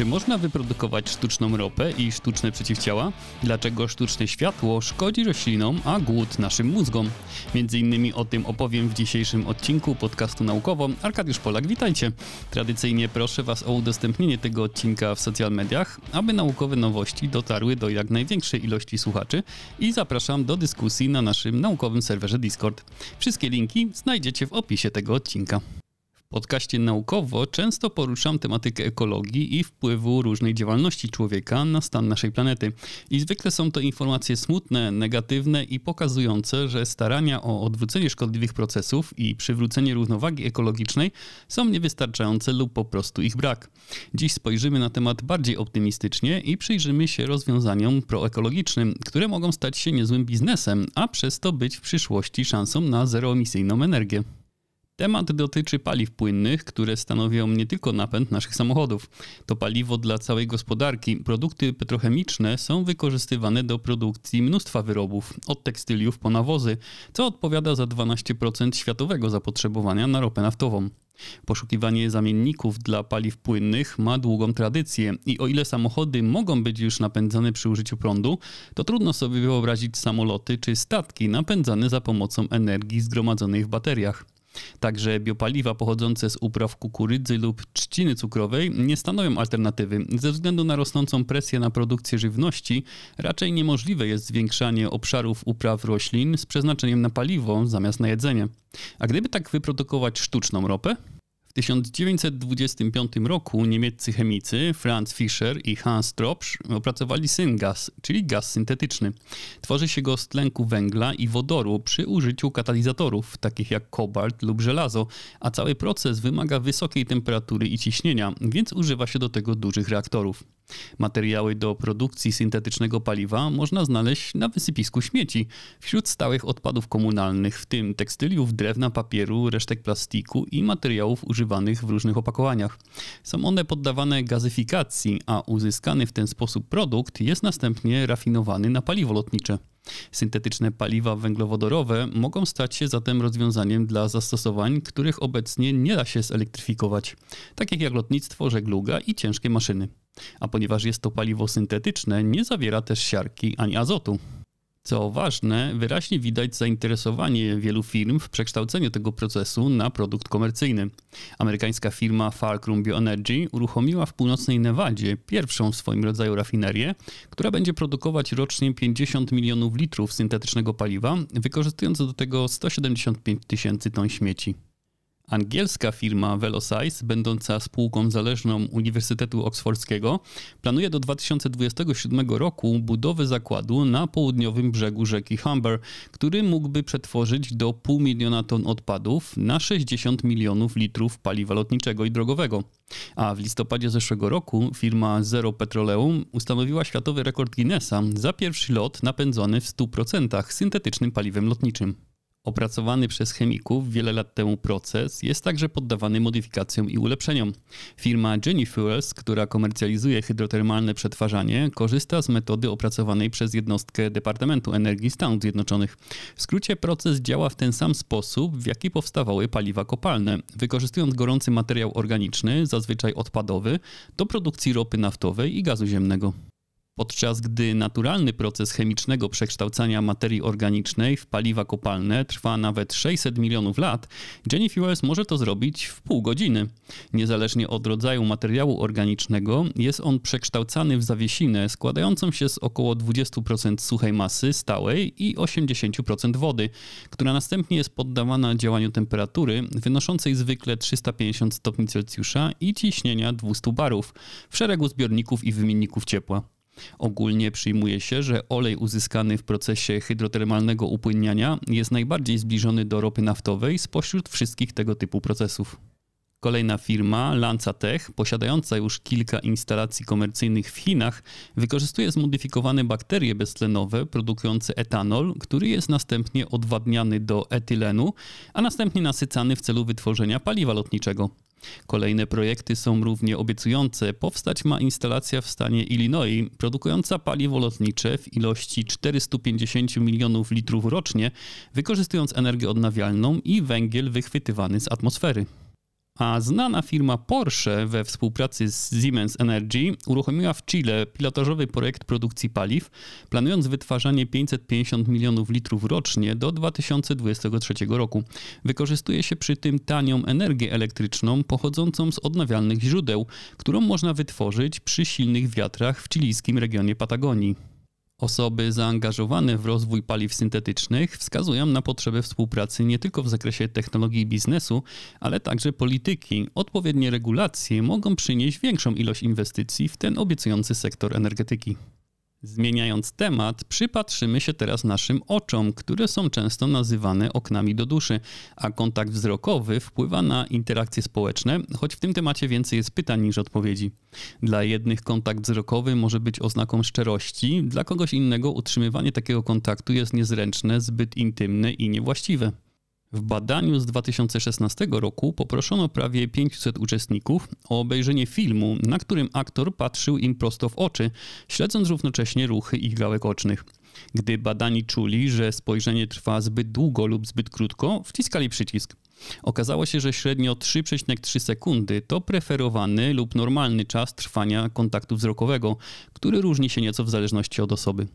Czy można wyprodukować sztuczną ropę i sztuczne przeciwciała? Dlaczego sztuczne światło szkodzi roślinom, a głód naszym mózgom? Między innymi o tym opowiem w dzisiejszym odcinku podcastu naukowo. Arkadiusz Polak, witajcie. Tradycyjnie proszę Was o udostępnienie tego odcinka w social mediach, aby naukowe nowości dotarły do jak największej ilości słuchaczy i zapraszam do dyskusji na naszym naukowym serwerze Discord. Wszystkie linki znajdziecie w opisie tego odcinka podcaście naukowo często poruszam tematykę ekologii i wpływu różnej działalności człowieka na stan naszej planety. I zwykle są to informacje smutne, negatywne i pokazujące, że starania o odwrócenie szkodliwych procesów i przywrócenie równowagi ekologicznej są niewystarczające lub po prostu ich brak. Dziś spojrzymy na temat bardziej optymistycznie i przyjrzymy się rozwiązaniom proekologicznym, które mogą stać się niezłym biznesem, a przez to być w przyszłości szansą na zeroemisyjną energię. Temat dotyczy paliw płynnych, które stanowią nie tylko napęd naszych samochodów. To paliwo dla całej gospodarki. Produkty petrochemiczne są wykorzystywane do produkcji mnóstwa wyrobów, od tekstyliów po nawozy, co odpowiada za 12% światowego zapotrzebowania na ropę naftową. Poszukiwanie zamienników dla paliw płynnych ma długą tradycję i o ile samochody mogą być już napędzane przy użyciu prądu, to trudno sobie wyobrazić samoloty czy statki napędzane za pomocą energii zgromadzonej w bateriach. Także biopaliwa pochodzące z upraw kukurydzy lub trzciny cukrowej nie stanowią alternatywy. Ze względu na rosnącą presję na produkcję żywności, raczej niemożliwe jest zwiększanie obszarów upraw roślin z przeznaczeniem na paliwo zamiast na jedzenie. A gdyby tak wyprodukować sztuczną ropę? W 1925 roku niemieccy chemicy Franz Fischer i Hans Tropsch opracowali syngaz, czyli gaz syntetyczny. Tworzy się go z tlenku węgla i wodoru przy użyciu katalizatorów, takich jak kobalt lub żelazo, a cały proces wymaga wysokiej temperatury i ciśnienia, więc używa się do tego dużych reaktorów. Materiały do produkcji syntetycznego paliwa można znaleźć na wysypisku śmieci, wśród stałych odpadów komunalnych, w tym tekstyliów, drewna, papieru, resztek plastiku i materiałów używanych w różnych opakowaniach. Są one poddawane gazyfikacji, a uzyskany w ten sposób produkt jest następnie rafinowany na paliwo lotnicze. Syntetyczne paliwa węglowodorowe mogą stać się zatem rozwiązaniem dla zastosowań, których obecnie nie da się zelektryfikować, takich jak lotnictwo, żegluga i ciężkie maszyny. A ponieważ jest to paliwo syntetyczne, nie zawiera też siarki ani azotu. Co ważne, wyraźnie widać zainteresowanie wielu firm w przekształceniu tego procesu na produkt komercyjny. Amerykańska firma Fulcrum Bioenergy uruchomiła w północnej Nevadzie pierwszą w swoim rodzaju rafinerię, która będzie produkować rocznie 50 milionów litrów syntetycznego paliwa, wykorzystując do tego 175 tysięcy ton śmieci. Angielska firma Velocize, będąca spółką zależną Uniwersytetu Oksfordzkiego, planuje do 2027 roku budowę zakładu na południowym brzegu rzeki Humber, który mógłby przetworzyć do pół miliona ton odpadów na 60 milionów litrów paliwa lotniczego i drogowego. A w listopadzie zeszłego roku firma Zero Petroleum ustanowiła światowy rekord Guinnessa za pierwszy lot napędzony w 100% syntetycznym paliwem lotniczym. Opracowany przez chemików wiele lat temu proces jest także poddawany modyfikacjom i ulepszeniom. Firma Jenny Fuels, która komercjalizuje hydrotermalne przetwarzanie, korzysta z metody opracowanej przez jednostkę Departamentu Energii Stanów Zjednoczonych. W skrócie proces działa w ten sam sposób, w jaki powstawały paliwa kopalne, wykorzystując gorący materiał organiczny, zazwyczaj odpadowy, do produkcji ropy naftowej i gazu ziemnego podczas gdy naturalny proces chemicznego przekształcania materii organicznej w paliwa kopalne trwa nawet 600 milionów lat, Jenny Fuels może to zrobić w pół godziny. Niezależnie od rodzaju materiału organicznego, jest on przekształcany w zawiesinę składającą się z około 20% suchej masy stałej i 80% wody, która następnie jest poddawana działaniu temperatury wynoszącej zwykle 350 stopni Celsjusza i ciśnienia 200 barów w szeregu zbiorników i wymienników ciepła. Ogólnie przyjmuje się, że olej uzyskany w procesie hydrotermalnego upłynniania jest najbardziej zbliżony do ropy naftowej spośród wszystkich tego typu procesów. Kolejna firma, Lanzatech, posiadająca już kilka instalacji komercyjnych w Chinach, wykorzystuje zmodyfikowane bakterie beztlenowe produkujące etanol, który jest następnie odwadniany do etylenu, a następnie nasycany w celu wytworzenia paliwa lotniczego. Kolejne projekty są równie obiecujące. Powstać ma instalacja w stanie Illinois, produkująca paliwo lotnicze w ilości 450 milionów litrów rocznie, wykorzystując energię odnawialną i węgiel wychwytywany z atmosfery. A znana firma Porsche we współpracy z Siemens Energy uruchomiła w Chile pilotażowy projekt produkcji paliw, planując wytwarzanie 550 milionów litrów rocznie do 2023 roku. Wykorzystuje się przy tym tanią energię elektryczną pochodzącą z odnawialnych źródeł, którą można wytworzyć przy silnych wiatrach w chilijskim regionie Patagonii. Osoby zaangażowane w rozwój paliw syntetycznych wskazują na potrzebę współpracy nie tylko w zakresie technologii i biznesu, ale także polityki. Odpowiednie regulacje mogą przynieść większą ilość inwestycji w ten obiecujący sektor energetyki. Zmieniając temat, przypatrzymy się teraz naszym oczom, które są często nazywane oknami do duszy, a kontakt wzrokowy wpływa na interakcje społeczne, choć w tym temacie więcej jest pytań niż odpowiedzi. Dla jednych kontakt wzrokowy może być oznaką szczerości, dla kogoś innego utrzymywanie takiego kontaktu jest niezręczne, zbyt intymne i niewłaściwe. W badaniu z 2016 roku poproszono prawie 500 uczestników o obejrzenie filmu, na którym aktor patrzył im prosto w oczy, śledząc równocześnie ruchy ich gałek ocznych. Gdy badani czuli, że spojrzenie trwa zbyt długo lub zbyt krótko, wciskali przycisk. Okazało się, że średnio 3,3 sekundy to preferowany lub normalny czas trwania kontaktu wzrokowego, który różni się nieco w zależności od osoby.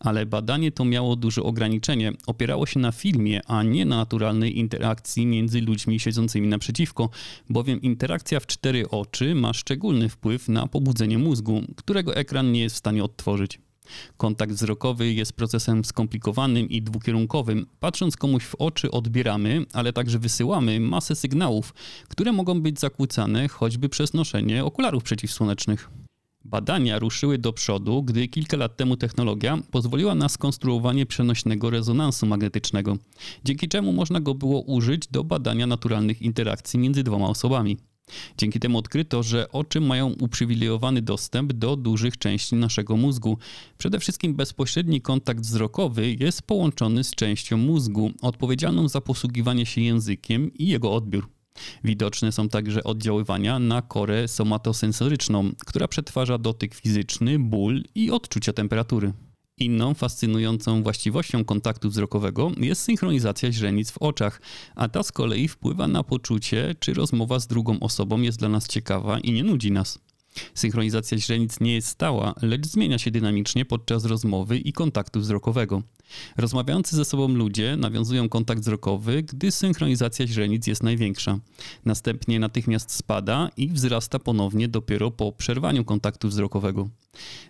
Ale badanie to miało duże ograniczenie. Opierało się na filmie, a nie na naturalnej interakcji między ludźmi siedzącymi naprzeciwko, bowiem interakcja w cztery oczy ma szczególny wpływ na pobudzenie mózgu, którego ekran nie jest w stanie odtworzyć. Kontakt wzrokowy jest procesem skomplikowanym i dwukierunkowym. Patrząc komuś w oczy odbieramy, ale także wysyłamy masę sygnałów, które mogą być zakłócane choćby przez noszenie okularów przeciwsłonecznych. Badania ruszyły do przodu, gdy kilka lat temu technologia pozwoliła na skonstruowanie przenośnego rezonansu magnetycznego, dzięki czemu można go było użyć do badania naturalnych interakcji między dwoma osobami. Dzięki temu odkryto, że oczy mają uprzywilejowany dostęp do dużych części naszego mózgu. Przede wszystkim bezpośredni kontakt wzrokowy jest połączony z częścią mózgu odpowiedzialną za posługiwanie się językiem i jego odbiór. Widoczne są także oddziaływania na korę somatosensoryczną, która przetwarza dotyk fizyczny, ból i odczucia temperatury. Inną fascynującą właściwością kontaktu wzrokowego jest synchronizacja źrenic w oczach, a ta z kolei wpływa na poczucie, czy rozmowa z drugą osobą jest dla nas ciekawa i nie nudzi nas. Synchronizacja źrenic nie jest stała, lecz zmienia się dynamicznie podczas rozmowy i kontaktu wzrokowego. Rozmawiający ze sobą ludzie nawiązują kontakt wzrokowy, gdy synchronizacja źrenic jest największa. Następnie natychmiast spada i wzrasta ponownie dopiero po przerwaniu kontaktu wzrokowego.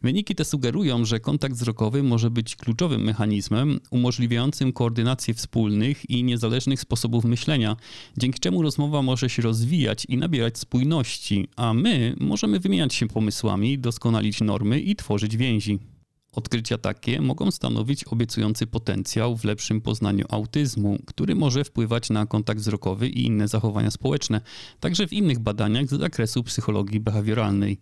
Wyniki te sugerują, że kontakt wzrokowy może być kluczowym mechanizmem umożliwiającym koordynację wspólnych i niezależnych sposobów myślenia, dzięki czemu rozmowa może się rozwijać i nabierać spójności, a my możemy wymieniać się pomysłami, doskonalić normy i tworzyć więzi. Odkrycia takie mogą stanowić obiecujący potencjał w lepszym poznaniu autyzmu, który może wpływać na kontakt wzrokowy i inne zachowania społeczne, także w innych badaniach z zakresu psychologii behawioralnej.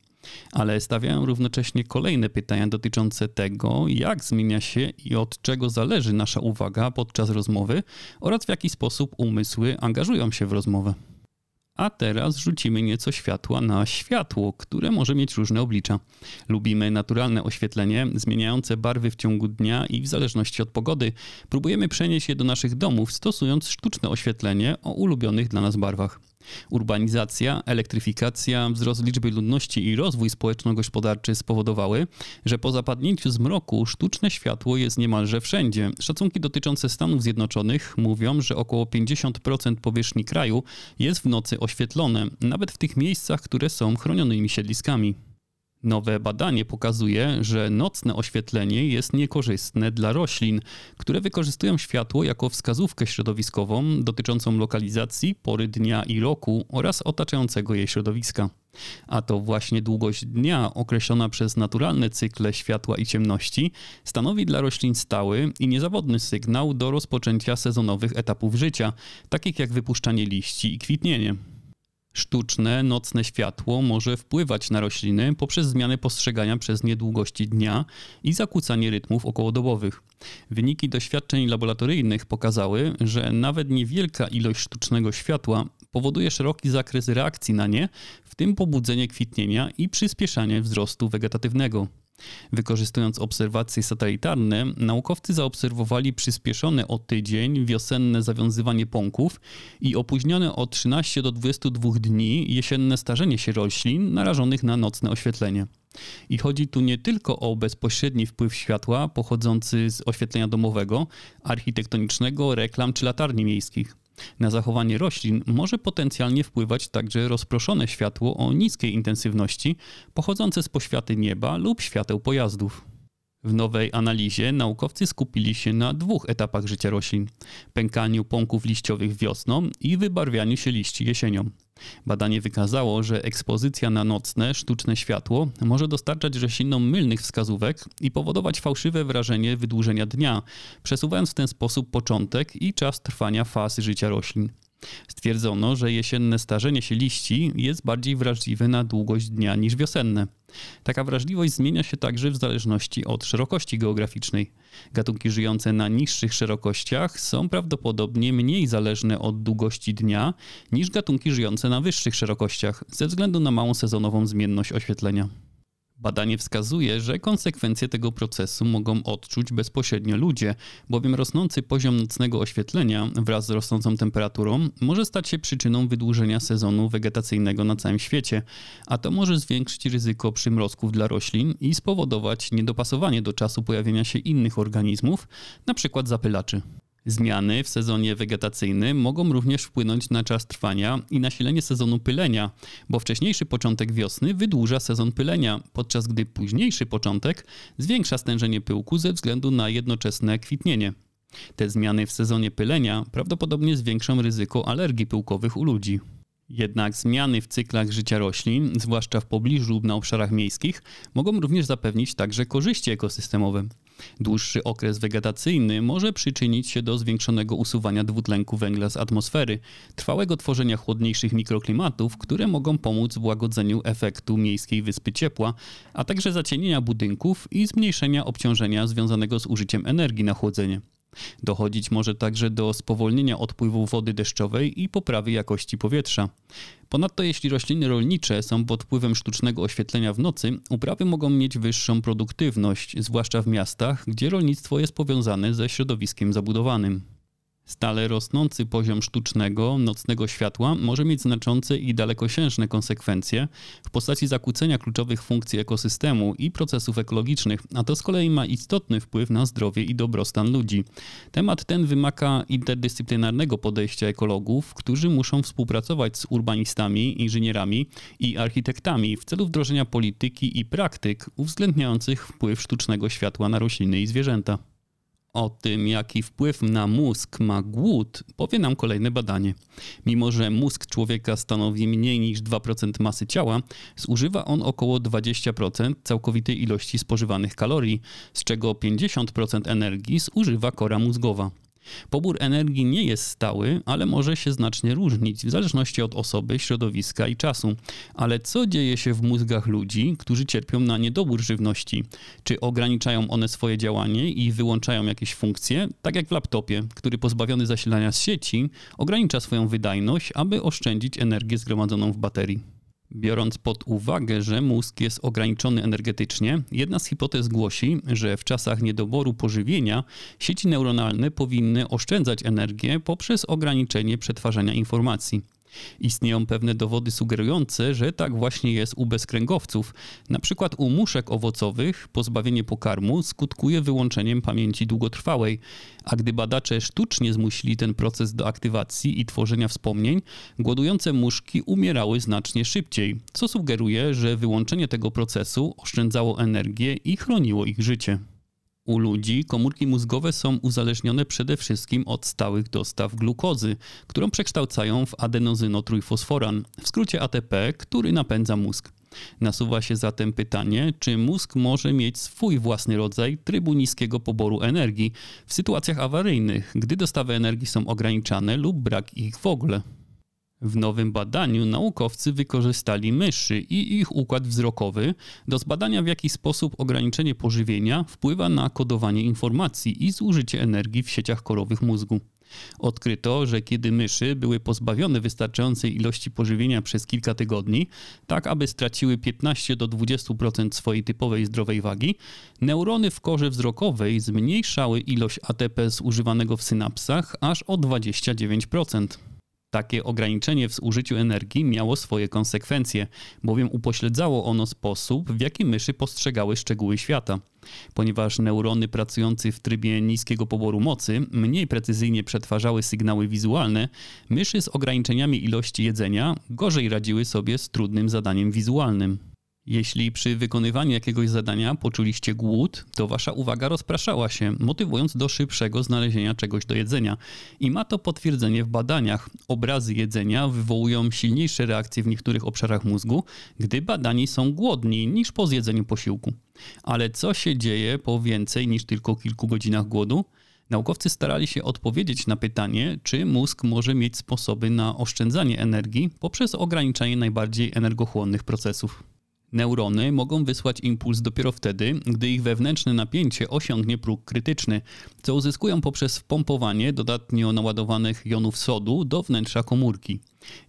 Ale stawiają równocześnie kolejne pytania dotyczące tego, jak zmienia się i od czego zależy nasza uwaga podczas rozmowy oraz w jaki sposób umysły angażują się w rozmowę. A teraz rzucimy nieco światła na światło, które może mieć różne oblicza. Lubimy naturalne oświetlenie, zmieniające barwy w ciągu dnia i w zależności od pogody. Próbujemy przenieść je do naszych domów, stosując sztuczne oświetlenie o ulubionych dla nas barwach. Urbanizacja, elektryfikacja, wzrost liczby ludności i rozwój społeczno-gospodarczy spowodowały, że po zapadnięciu zmroku sztuczne światło jest niemalże wszędzie. Szacunki dotyczące Stanów Zjednoczonych mówią, że około 50% powierzchni kraju jest w nocy oświetlone, nawet w tych miejscach, które są chronionymi siedliskami. Nowe badanie pokazuje, że nocne oświetlenie jest niekorzystne dla roślin, które wykorzystują światło jako wskazówkę środowiskową dotyczącą lokalizacji, pory dnia i roku oraz otaczającego je środowiska. A to właśnie długość dnia, określona przez naturalne cykle światła i ciemności, stanowi dla roślin stały i niezawodny sygnał do rozpoczęcia sezonowych etapów życia, takich jak wypuszczanie liści i kwitnienie. Sztuczne, nocne światło może wpływać na rośliny poprzez zmianę postrzegania przez nie długości dnia i zakłócanie rytmów okołodobowych. Wyniki doświadczeń laboratoryjnych pokazały, że nawet niewielka ilość sztucznego światła powoduje szeroki zakres reakcji na nie, w tym pobudzenie kwitnienia i przyspieszanie wzrostu wegetatywnego. Wykorzystując obserwacje satelitarne, naukowcy zaobserwowali przyspieszone o tydzień wiosenne zawiązywanie pąków i opóźnione o 13 do 22 dni jesienne starzenie się roślin narażonych na nocne oświetlenie. I chodzi tu nie tylko o bezpośredni wpływ światła pochodzący z oświetlenia domowego, architektonicznego, reklam czy latarni miejskich. Na zachowanie roślin może potencjalnie wpływać także rozproszone światło o niskiej intensywności pochodzące z poświaty nieba lub świateł pojazdów. W nowej analizie naukowcy skupili się na dwóch etapach życia roślin: pękaniu pąków liściowych wiosną i wybarwianiu się liści jesienią. Badanie wykazało, że ekspozycja na nocne, sztuczne światło może dostarczać roślinom mylnych wskazówek i powodować fałszywe wrażenie wydłużenia dnia, przesuwając w ten sposób początek i czas trwania faz życia roślin. Stwierdzono, że jesienne starzenie się liści jest bardziej wrażliwe na długość dnia niż wiosenne. Taka wrażliwość zmienia się także w zależności od szerokości geograficznej. Gatunki żyjące na niższych szerokościach są prawdopodobnie mniej zależne od długości dnia niż gatunki żyjące na wyższych szerokościach ze względu na małą sezonową zmienność oświetlenia. Badanie wskazuje, że konsekwencje tego procesu mogą odczuć bezpośrednio ludzie, bowiem rosnący poziom nocnego oświetlenia wraz z rosnącą temperaturą może stać się przyczyną wydłużenia sezonu wegetacyjnego na całym świecie, a to może zwiększyć ryzyko przymrozków dla roślin i spowodować niedopasowanie do czasu pojawienia się innych organizmów, np. zapylaczy. Zmiany w sezonie wegetacyjnym mogą również wpłynąć na czas trwania i nasilenie sezonu pylenia, bo wcześniejszy początek wiosny wydłuża sezon pylenia, podczas gdy późniejszy początek zwiększa stężenie pyłku ze względu na jednoczesne kwitnienie. Te zmiany w sezonie pylenia prawdopodobnie zwiększą ryzyko alergii pyłkowych u ludzi. Jednak zmiany w cyklach życia roślin, zwłaszcza w pobliżu lub na obszarach miejskich, mogą również zapewnić także korzyści ekosystemowe. Dłuższy okres wegetacyjny może przyczynić się do zwiększonego usuwania dwutlenku węgla z atmosfery, trwałego tworzenia chłodniejszych mikroklimatów, które mogą pomóc w łagodzeniu efektu miejskiej wyspy ciepła, a także zacienienia budynków i zmniejszenia obciążenia związanego z użyciem energii na chłodzenie. Dochodzić może także do spowolnienia odpływu wody deszczowej i poprawy jakości powietrza. Ponadto jeśli rośliny rolnicze są pod wpływem sztucznego oświetlenia w nocy, uprawy mogą mieć wyższą produktywność, zwłaszcza w miastach, gdzie rolnictwo jest powiązane ze środowiskiem zabudowanym. Stale rosnący poziom sztucznego, nocnego światła może mieć znaczące i dalekosiężne konsekwencje w postaci zakłócenia kluczowych funkcji ekosystemu i procesów ekologicznych, a to z kolei ma istotny wpływ na zdrowie i dobrostan ludzi. Temat ten wymaga interdyscyplinarnego podejścia ekologów, którzy muszą współpracować z urbanistami, inżynierami i architektami w celu wdrożenia polityki i praktyk uwzględniających wpływ sztucznego światła na rośliny i zwierzęta. O tym, jaki wpływ na mózg ma głód, powie nam kolejne badanie. Mimo, że mózg człowieka stanowi mniej niż 2% masy ciała, zużywa on około 20% całkowitej ilości spożywanych kalorii, z czego 50% energii zużywa kora mózgowa. Pobór energii nie jest stały, ale może się znacznie różnić w zależności od osoby, środowiska i czasu. Ale co dzieje się w mózgach ludzi, którzy cierpią na niedobór żywności? Czy ograniczają one swoje działanie i wyłączają jakieś funkcje, tak jak w laptopie, który pozbawiony zasilania z sieci ogranicza swoją wydajność, aby oszczędzić energię zgromadzoną w baterii? Biorąc pod uwagę, że mózg jest ograniczony energetycznie, jedna z hipotez głosi, że w czasach niedoboru pożywienia sieci neuronalne powinny oszczędzać energię poprzez ograniczenie przetwarzania informacji. Istnieją pewne dowody sugerujące, że tak właśnie jest u bezkręgowców. Na przykład u muszek owocowych pozbawienie pokarmu skutkuje wyłączeniem pamięci długotrwałej, a gdy badacze sztucznie zmusili ten proces do aktywacji i tworzenia wspomnień, głodujące muszki umierały znacznie szybciej, co sugeruje, że wyłączenie tego procesu oszczędzało energię i chroniło ich życie. U ludzi komórki mózgowe są uzależnione przede wszystkim od stałych dostaw glukozy, którą przekształcają w adenozynotrójfosforan, w skrócie ATP, który napędza mózg. Nasuwa się zatem pytanie, czy mózg może mieć swój własny rodzaj trybu niskiego poboru energii w sytuacjach awaryjnych, gdy dostawy energii są ograniczane lub brak ich w ogóle. W nowym badaniu naukowcy wykorzystali myszy i ich układ wzrokowy do zbadania w jaki sposób ograniczenie pożywienia wpływa na kodowanie informacji i zużycie energii w sieciach korowych mózgu. Odkryto, że kiedy myszy były pozbawione wystarczającej ilości pożywienia przez kilka tygodni, tak aby straciły 15 do 20% swojej typowej zdrowej wagi, neurony w korze wzrokowej zmniejszały ilość ATP zużywanego w synapsach aż o 29%. Takie ograniczenie w zużyciu energii miało swoje konsekwencje, bowiem upośledzało ono sposób, w jaki myszy postrzegały szczegóły świata. Ponieważ neurony pracujące w trybie niskiego poboru mocy mniej precyzyjnie przetwarzały sygnały wizualne, myszy z ograniczeniami ilości jedzenia gorzej radziły sobie z trudnym zadaniem wizualnym. Jeśli przy wykonywaniu jakiegoś zadania poczuliście głód, to wasza uwaga rozpraszała się, motywując do szybszego znalezienia czegoś do jedzenia. I ma to potwierdzenie w badaniach. Obrazy jedzenia wywołują silniejsze reakcje w niektórych obszarach mózgu, gdy badani są głodni niż po zjedzeniu posiłku. Ale co się dzieje po więcej niż tylko kilku godzinach głodu? Naukowcy starali się odpowiedzieć na pytanie, czy mózg może mieć sposoby na oszczędzanie energii poprzez ograniczanie najbardziej energochłonnych procesów. Neurony mogą wysłać impuls dopiero wtedy, gdy ich wewnętrzne napięcie osiągnie próg krytyczny, co uzyskują poprzez wpompowanie dodatnio naładowanych jonów sodu do wnętrza komórki.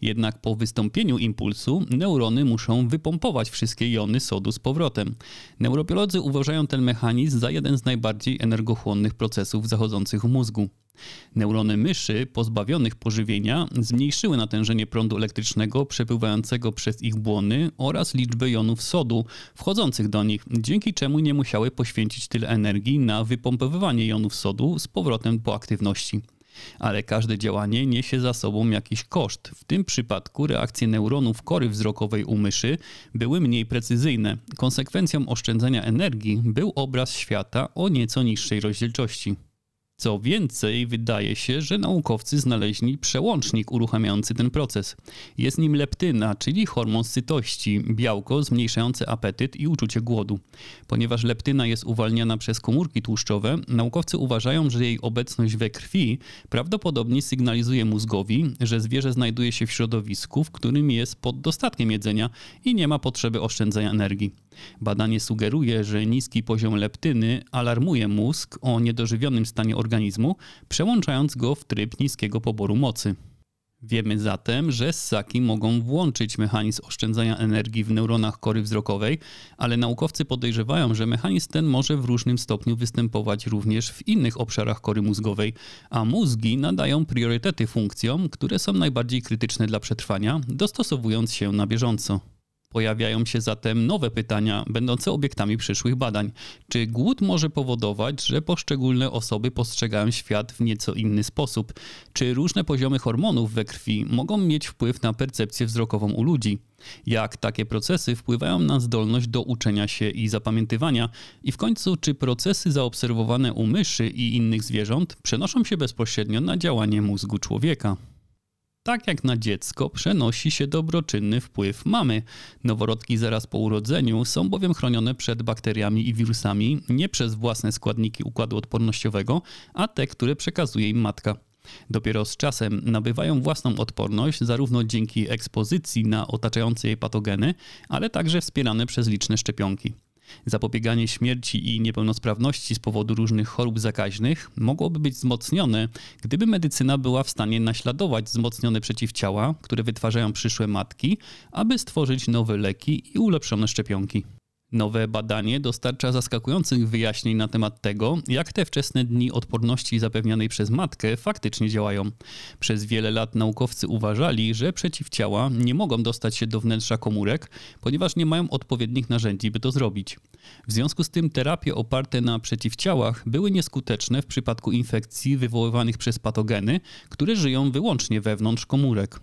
Jednak po wystąpieniu impulsu neurony muszą wypompować wszystkie jony sodu z powrotem. Neurobiolodzy uważają ten mechanizm za jeden z najbardziej energochłonnych procesów zachodzących w mózgu. Neurony myszy pozbawionych pożywienia zmniejszyły natężenie prądu elektrycznego przepływającego przez ich błony oraz liczbę jonów sodu wchodzących do nich, dzięki czemu nie musiały poświęcić tyle energii na wypompowywanie jonów sodu z powrotem po aktywności ale każde działanie niesie za sobą jakiś koszt. W tym przypadku reakcje neuronów kory wzrokowej u myszy były mniej precyzyjne. Konsekwencją oszczędzania energii był obraz świata o nieco niższej rozdzielczości. Co więcej, wydaje się, że naukowcy znaleźli przełącznik uruchamiający ten proces. Jest nim leptyna, czyli hormon sytości, białko zmniejszające apetyt i uczucie głodu. Ponieważ leptyna jest uwalniana przez komórki tłuszczowe, naukowcy uważają, że jej obecność we krwi prawdopodobnie sygnalizuje mózgowi, że zwierzę znajduje się w środowisku, w którym jest pod dostatkiem jedzenia i nie ma potrzeby oszczędzania energii. Badanie sugeruje, że niski poziom leptyny alarmuje mózg o niedożywionym stanie organizmu, przełączając go w tryb niskiego poboru mocy. Wiemy zatem, że ssaki mogą włączyć mechanizm oszczędzania energii w neuronach kory wzrokowej, ale naukowcy podejrzewają, że mechanizm ten może w różnym stopniu występować również w innych obszarach kory mózgowej, a mózgi nadają priorytety funkcjom, które są najbardziej krytyczne dla przetrwania, dostosowując się na bieżąco. Pojawiają się zatem nowe pytania, będące obiektami przyszłych badań. Czy głód może powodować, że poszczególne osoby postrzegają świat w nieco inny sposób? Czy różne poziomy hormonów we krwi mogą mieć wpływ na percepcję wzrokową u ludzi? Jak takie procesy wpływają na zdolność do uczenia się i zapamiętywania? I w końcu, czy procesy zaobserwowane u myszy i innych zwierząt przenoszą się bezpośrednio na działanie mózgu człowieka? Tak jak na dziecko przenosi się dobroczynny wpływ mamy. Noworodki zaraz po urodzeniu są bowiem chronione przed bakteriami i wirusami nie przez własne składniki układu odpornościowego, a te, które przekazuje im matka. Dopiero z czasem nabywają własną odporność, zarówno dzięki ekspozycji na otaczające je patogeny, ale także wspierane przez liczne szczepionki. Zapobieganie śmierci i niepełnosprawności z powodu różnych chorób zakaźnych mogłoby być wzmocnione, gdyby medycyna była w stanie naśladować wzmocnione przeciwciała, które wytwarzają przyszłe matki, aby stworzyć nowe leki i ulepszone szczepionki. Nowe badanie dostarcza zaskakujących wyjaśnień na temat tego, jak te wczesne dni odporności zapewnianej przez matkę faktycznie działają. Przez wiele lat naukowcy uważali, że przeciwciała nie mogą dostać się do wnętrza komórek, ponieważ nie mają odpowiednich narzędzi, by to zrobić. W związku z tym terapie oparte na przeciwciałach były nieskuteczne w przypadku infekcji wywoływanych przez patogeny, które żyją wyłącznie wewnątrz komórek.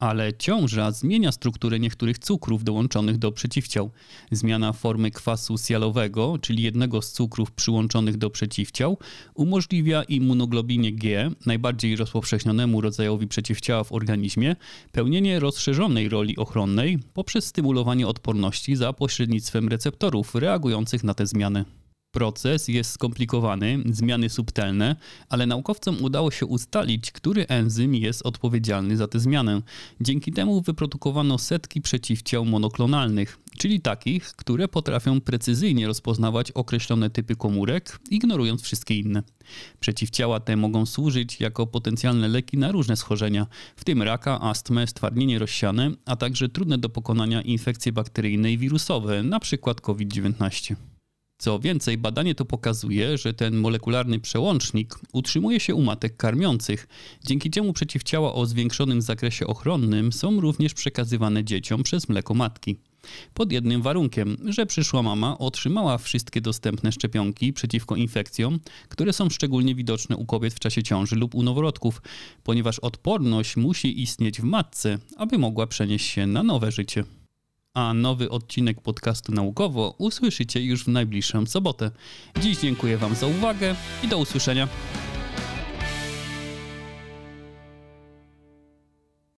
Ale ciąża zmienia strukturę niektórych cukrów dołączonych do przeciwciał. Zmiana formy kwasu sialowego, czyli jednego z cukrów przyłączonych do przeciwciał, umożliwia immunoglobinie G, najbardziej rozpowszechnionemu rodzajowi przeciwciała w organizmie, pełnienie rozszerzonej roli ochronnej poprzez stymulowanie odporności za pośrednictwem receptorów reagujących na te zmiany. Proces jest skomplikowany, zmiany subtelne, ale naukowcom udało się ustalić, który enzym jest odpowiedzialny za tę zmianę. Dzięki temu wyprodukowano setki przeciwciał monoklonalnych, czyli takich, które potrafią precyzyjnie rozpoznawać określone typy komórek, ignorując wszystkie inne. Przeciwciała te mogą służyć jako potencjalne leki na różne schorzenia, w tym raka, astmę, stwardnienie rozsiane, a także trudne do pokonania infekcje bakteryjne i wirusowe, np. COVID-19. Co więcej, badanie to pokazuje, że ten molekularny przełącznik utrzymuje się u matek karmiących, dzięki czemu przeciwciała o zwiększonym zakresie ochronnym są również przekazywane dzieciom przez mleko matki. Pod jednym warunkiem, że przyszła mama otrzymała wszystkie dostępne szczepionki przeciwko infekcjom, które są szczególnie widoczne u kobiet w czasie ciąży lub u noworodków, ponieważ odporność musi istnieć w matce, aby mogła przenieść się na nowe życie a nowy odcinek podcastu naukowo usłyszycie już w najbliższą sobotę. Dziś dziękuję Wam za uwagę i do usłyszenia.